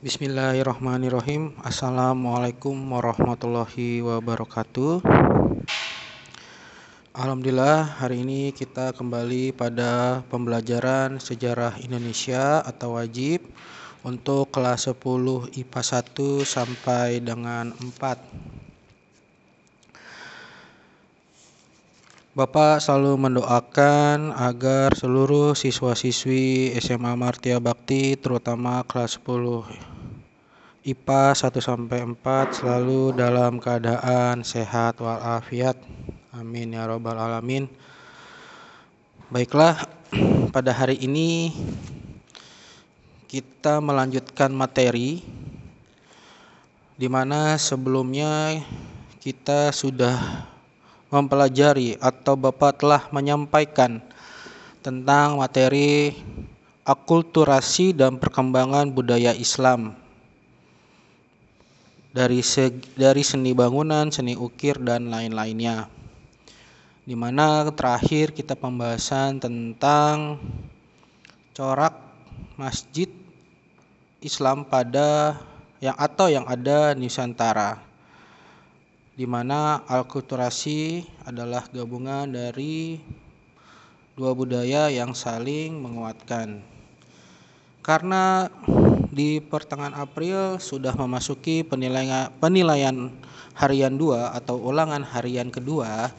Bismillahirrahmanirrahim. Assalamualaikum warahmatullahi wabarakatuh. Alhamdulillah hari ini kita kembali pada pembelajaran sejarah Indonesia atau wajib untuk kelas 10 IPA 1 sampai dengan 4. Bapak selalu mendoakan agar seluruh siswa-siswi SMA Martia Bakti terutama kelas 10 IPA 1 sampai 4 selalu dalam keadaan sehat walafiat. Amin ya robbal alamin. Baiklah, pada hari ini kita melanjutkan materi di mana sebelumnya kita sudah mempelajari atau Bapak telah menyampaikan tentang materi akulturasi dan perkembangan budaya Islam dari segi, dari seni bangunan, seni ukir dan lain-lainnya. Di mana terakhir kita pembahasan tentang corak masjid Islam pada yang atau yang ada Nusantara. Di mana alkulturasi adalah gabungan dari dua budaya yang saling menguatkan. Karena di pertengahan April sudah memasuki penilaian, penilaian harian 2 atau ulangan harian kedua,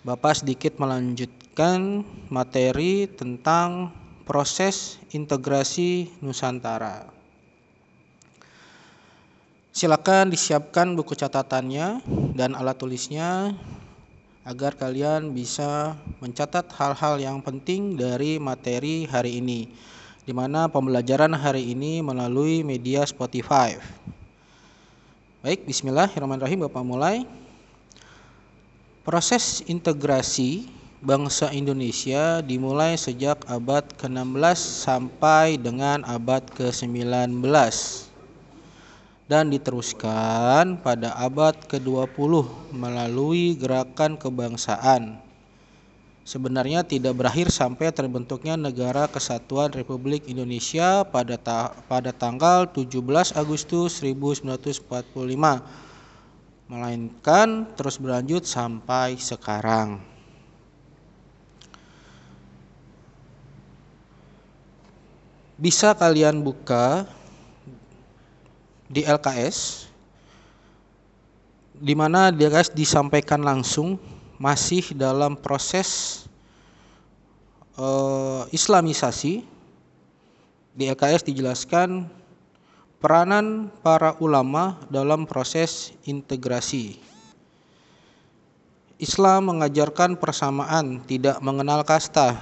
Bapak sedikit melanjutkan materi tentang proses integrasi Nusantara. Silakan disiapkan buku catatannya dan alat tulisnya agar kalian bisa mencatat hal-hal yang penting dari materi hari ini di mana pembelajaran hari ini melalui media Spotify. Baik, bismillahirrahmanirrahim Bapak mulai. Proses integrasi bangsa Indonesia dimulai sejak abad ke-16 sampai dengan abad ke-19 dan diteruskan pada abad ke-20 melalui gerakan kebangsaan sebenarnya tidak berakhir sampai terbentuknya Negara Kesatuan Republik Indonesia pada ta pada tanggal 17 Agustus 1945 melainkan terus berlanjut sampai sekarang. Bisa kalian buka di LKS di mana LKS disampaikan langsung masih dalam proses uh, Islamisasi di LKS dijelaskan peranan para ulama dalam proses integrasi. Islam mengajarkan persamaan, tidak mengenal kasta.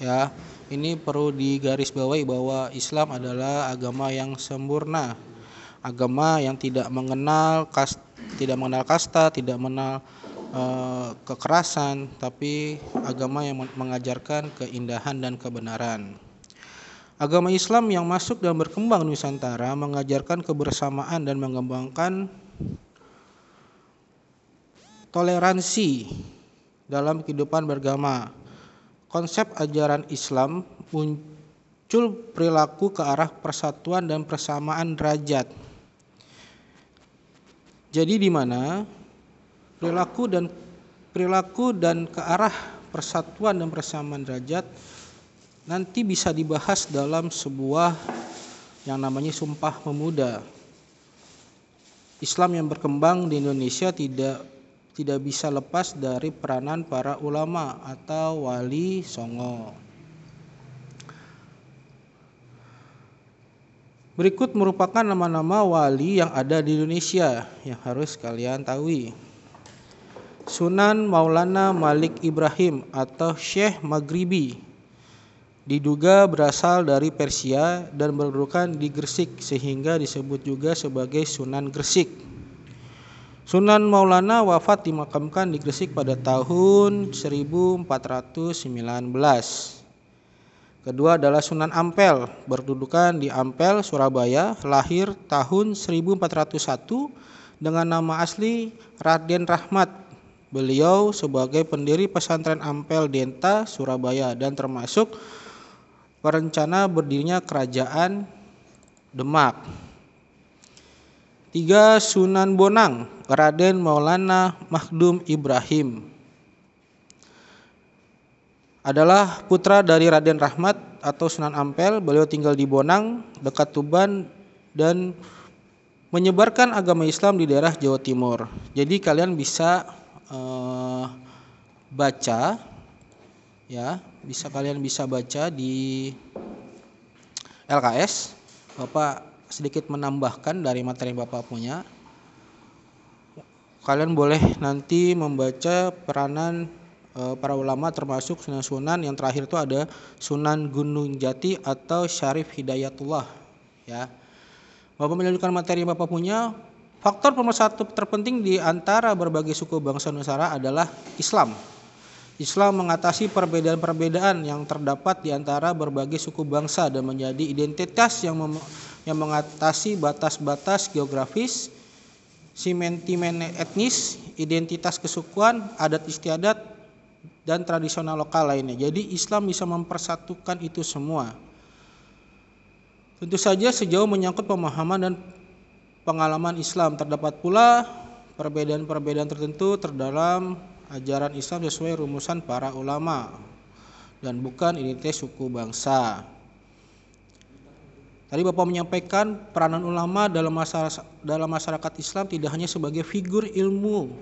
Ya, ini perlu digarisbawahi bahwa Islam adalah agama yang sempurna, agama yang tidak mengenal kasta, tidak mengenal kasta, tidak mengenal Eh, kekerasan, tapi agama yang mengajarkan keindahan dan kebenaran. Agama Islam yang masuk dan berkembang di Nusantara mengajarkan kebersamaan dan mengembangkan toleransi dalam kehidupan beragama. Konsep ajaran Islam muncul perilaku ke arah persatuan dan persamaan derajat. Jadi di mana perilaku dan perilaku dan ke arah persatuan dan persamaan derajat nanti bisa dibahas dalam sebuah yang namanya Sumpah Pemuda. Islam yang berkembang di Indonesia tidak tidak bisa lepas dari peranan para ulama atau wali songo. Berikut merupakan nama-nama wali yang ada di Indonesia yang harus kalian tahu. Sunan Maulana Malik Ibrahim atau Syekh Maghribi diduga berasal dari Persia dan berdudukan di Gresik sehingga disebut juga sebagai Sunan Gresik. Sunan Maulana wafat dimakamkan di Gresik pada tahun 1419. Kedua adalah Sunan Ampel, berdudukan di Ampel, Surabaya, lahir tahun 1401 dengan nama asli Raden Rahmat Beliau sebagai pendiri pesantren Ampel Denta Surabaya dan termasuk perencana berdirinya kerajaan Demak. Tiga Sunan Bonang, Raden Maulana Mahdum Ibrahim. Adalah putra dari Raden Rahmat atau Sunan Ampel. Beliau tinggal di Bonang, dekat Tuban dan menyebarkan agama Islam di daerah Jawa Timur. Jadi kalian bisa uh, baca ya, bisa kalian bisa baca di LKS. Bapak sedikit menambahkan dari materi Bapak punya. Kalian boleh nanti membaca peranan para ulama termasuk sunan-sunan yang terakhir itu ada Sunan Gunung Jati atau Syarif Hidayatullah ya. Bapak melanjutkan materi yang Bapak punya. Faktor pemersatu terpenting di antara berbagai suku bangsa Nusantara adalah Islam. Islam mengatasi perbedaan-perbedaan yang terdapat di antara berbagai suku bangsa dan menjadi identitas yang yang mengatasi batas-batas geografis, simentimen etnis, identitas kesukuan, adat istiadat, dan tradisional lokal lainnya. Jadi Islam bisa mempersatukan itu semua. Tentu saja sejauh menyangkut pemahaman dan pengalaman Islam terdapat pula perbedaan-perbedaan tertentu terdalam ajaran Islam sesuai rumusan para ulama dan bukan identitas suku bangsa. Tadi Bapak menyampaikan peranan ulama dalam masyarakat, Islam tidak hanya sebagai figur ilmu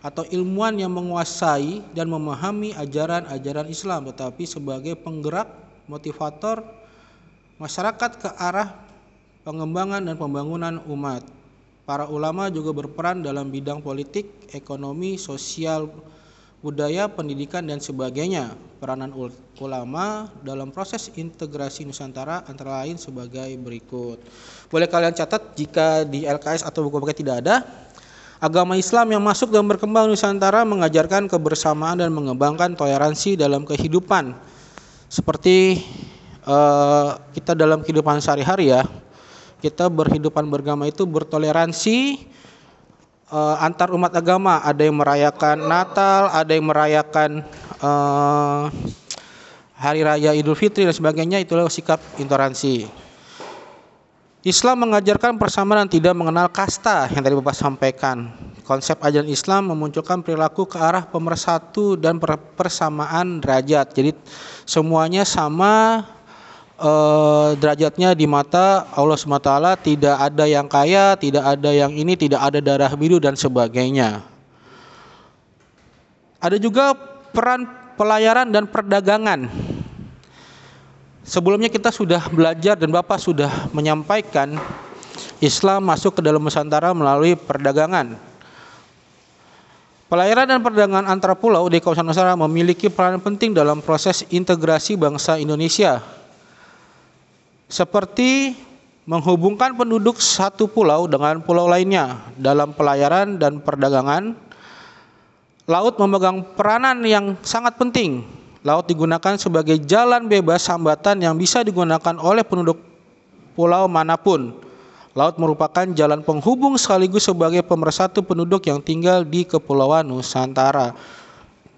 atau ilmuwan yang menguasai dan memahami ajaran-ajaran Islam, tetapi sebagai penggerak, motivator masyarakat ke arah pengembangan dan pembangunan umat. Para ulama juga berperan dalam bidang politik, ekonomi, sosial, budaya, pendidikan, dan sebagainya. Peranan ulama dalam proses integrasi Nusantara antara lain sebagai berikut. Boleh kalian catat jika di LKS atau buku-buku tidak ada. Agama Islam yang masuk dan berkembang Nusantara mengajarkan kebersamaan dan mengembangkan toleransi dalam kehidupan. Seperti uh, kita dalam kehidupan sehari-hari ya, kita berhidupan beragama itu bertoleransi, uh, antar umat agama. Ada yang merayakan Natal, ada yang merayakan uh, Hari Raya Idul Fitri dan sebagainya. Itulah sikap intoleransi. Islam mengajarkan persamaan dan tidak mengenal kasta yang tadi Bapak sampaikan. Konsep ajaran Islam memunculkan perilaku ke arah pemersatu dan persamaan derajat. Jadi semuanya sama eh, derajatnya di mata Allah SWT tidak ada yang kaya, tidak ada yang ini, tidak ada darah biru dan sebagainya. Ada juga peran pelayaran dan perdagangan. Sebelumnya kita sudah belajar dan Bapak sudah menyampaikan Islam masuk ke dalam Nusantara melalui perdagangan. Pelayaran dan perdagangan antar pulau di kawasan Nusantara memiliki peran penting dalam proses integrasi bangsa Indonesia seperti menghubungkan penduduk satu pulau dengan pulau lainnya dalam pelayaran dan perdagangan. Laut memegang peranan yang sangat penting. Laut digunakan sebagai jalan bebas hambatan yang bisa digunakan oleh penduduk pulau mana pun. Laut merupakan jalan penghubung sekaligus sebagai pemersatu penduduk yang tinggal di Kepulauan Nusantara.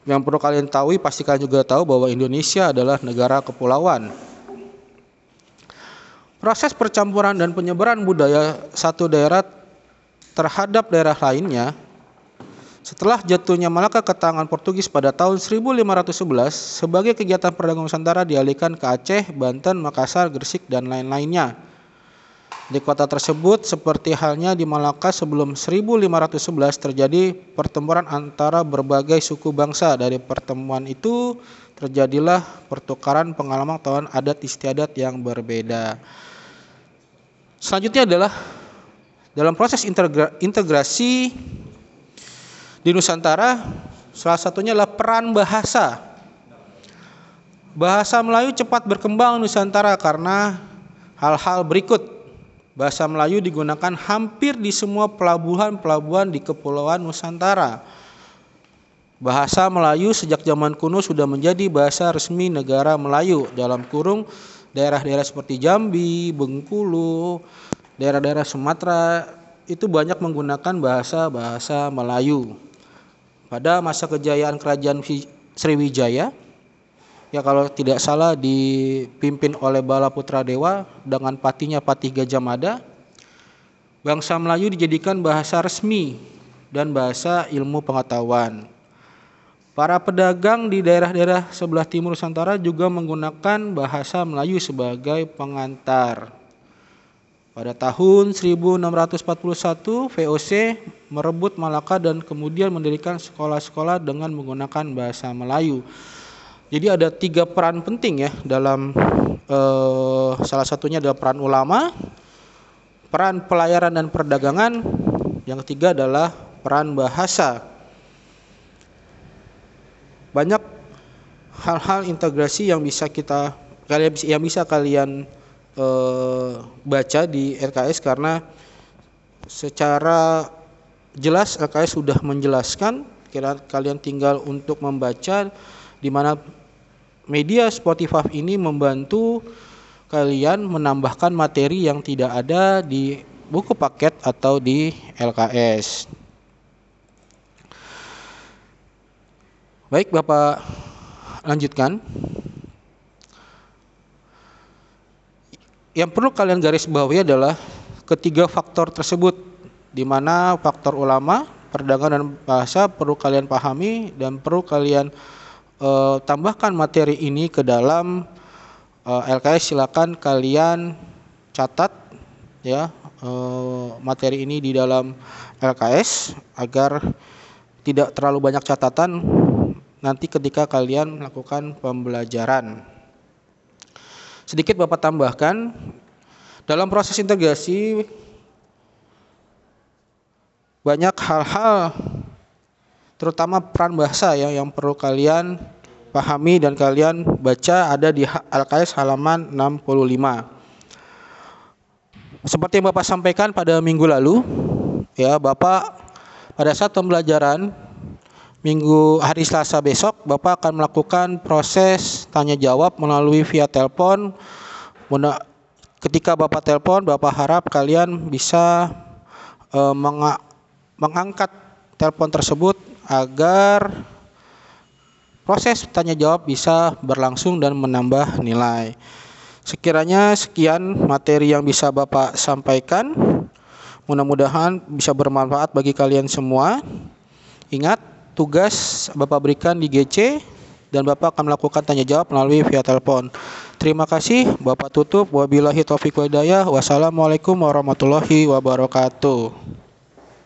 Yang perlu kalian tahu, pastikan juga tahu bahwa Indonesia adalah negara kepulauan. Proses percampuran dan penyebaran budaya satu daerah terhadap daerah lainnya setelah jatuhnya Malaka ke tangan Portugis pada tahun 1511 sebagai kegiatan perdagangan Nusantara dialihkan ke Aceh, Banten, Makassar, Gresik dan lain-lainnya. Di kota tersebut seperti halnya di Malaka sebelum 1511 terjadi pertempuran antara berbagai suku bangsa. Dari pertemuan itu terjadilah pertukaran pengalaman tahun adat istiadat yang berbeda. Selanjutnya adalah dalam proses integra integrasi di Nusantara, salah satunya adalah peran bahasa. Bahasa Melayu cepat berkembang Nusantara karena hal-hal berikut. Bahasa Melayu digunakan hampir di semua pelabuhan-pelabuhan di Kepulauan Nusantara. Bahasa Melayu sejak zaman kuno sudah menjadi bahasa resmi negara Melayu dalam kurung daerah-daerah seperti Jambi, Bengkulu, daerah-daerah Sumatera itu banyak menggunakan bahasa-bahasa Melayu. Pada masa kejayaan kerajaan Sriwijaya, ya kalau tidak salah dipimpin oleh Bala Putra Dewa dengan patinya Patih Gajah Mada, Bangsa Melayu dijadikan bahasa resmi dan bahasa ilmu pengetahuan. Para pedagang di daerah-daerah sebelah timur Nusantara juga menggunakan bahasa Melayu sebagai pengantar. Pada tahun 1641, VOC merebut Malaka dan kemudian mendirikan sekolah-sekolah dengan menggunakan bahasa Melayu. Jadi ada tiga peran penting ya dalam eh, salah satunya adalah peran ulama, peran pelayaran dan perdagangan, yang ketiga adalah peran bahasa banyak hal-hal integrasi yang bisa kita kalian yang bisa kalian uh, baca di LKS karena secara jelas LKS sudah menjelaskan kira kalian tinggal untuk membaca di mana media Spotify ini membantu kalian menambahkan materi yang tidak ada di buku paket atau di LKS. Baik, Bapak lanjutkan. Yang perlu kalian garis bawahi adalah ketiga faktor tersebut di mana faktor ulama, perdagangan dan bahasa perlu kalian pahami dan perlu kalian uh, tambahkan materi ini ke dalam uh, eh, LKS silakan kalian catat ya uh, materi ini di dalam LKS agar tidak terlalu banyak catatan nanti ketika kalian melakukan pembelajaran. Sedikit Bapak tambahkan, dalam proses integrasi banyak hal-hal terutama peran bahasa ya yang perlu kalian pahami dan kalian baca ada di LKS halaman 65. Seperti yang Bapak sampaikan pada minggu lalu, ya Bapak pada saat pembelajaran Minggu hari Selasa besok Bapak akan melakukan proses tanya jawab melalui via telepon. Ketika Bapak telepon, Bapak harap kalian bisa menga mengangkat telepon tersebut agar proses tanya jawab bisa berlangsung dan menambah nilai. Sekiranya sekian materi yang bisa Bapak sampaikan. Mudah-mudahan bisa bermanfaat bagi kalian semua. Ingat, tugas Bapak berikan di GC dan Bapak akan melakukan tanya jawab melalui via telepon. Terima kasih, Bapak tutup. Wabillahi taufiq. Wassalamualaikum warahmatullahi wabarakatuh.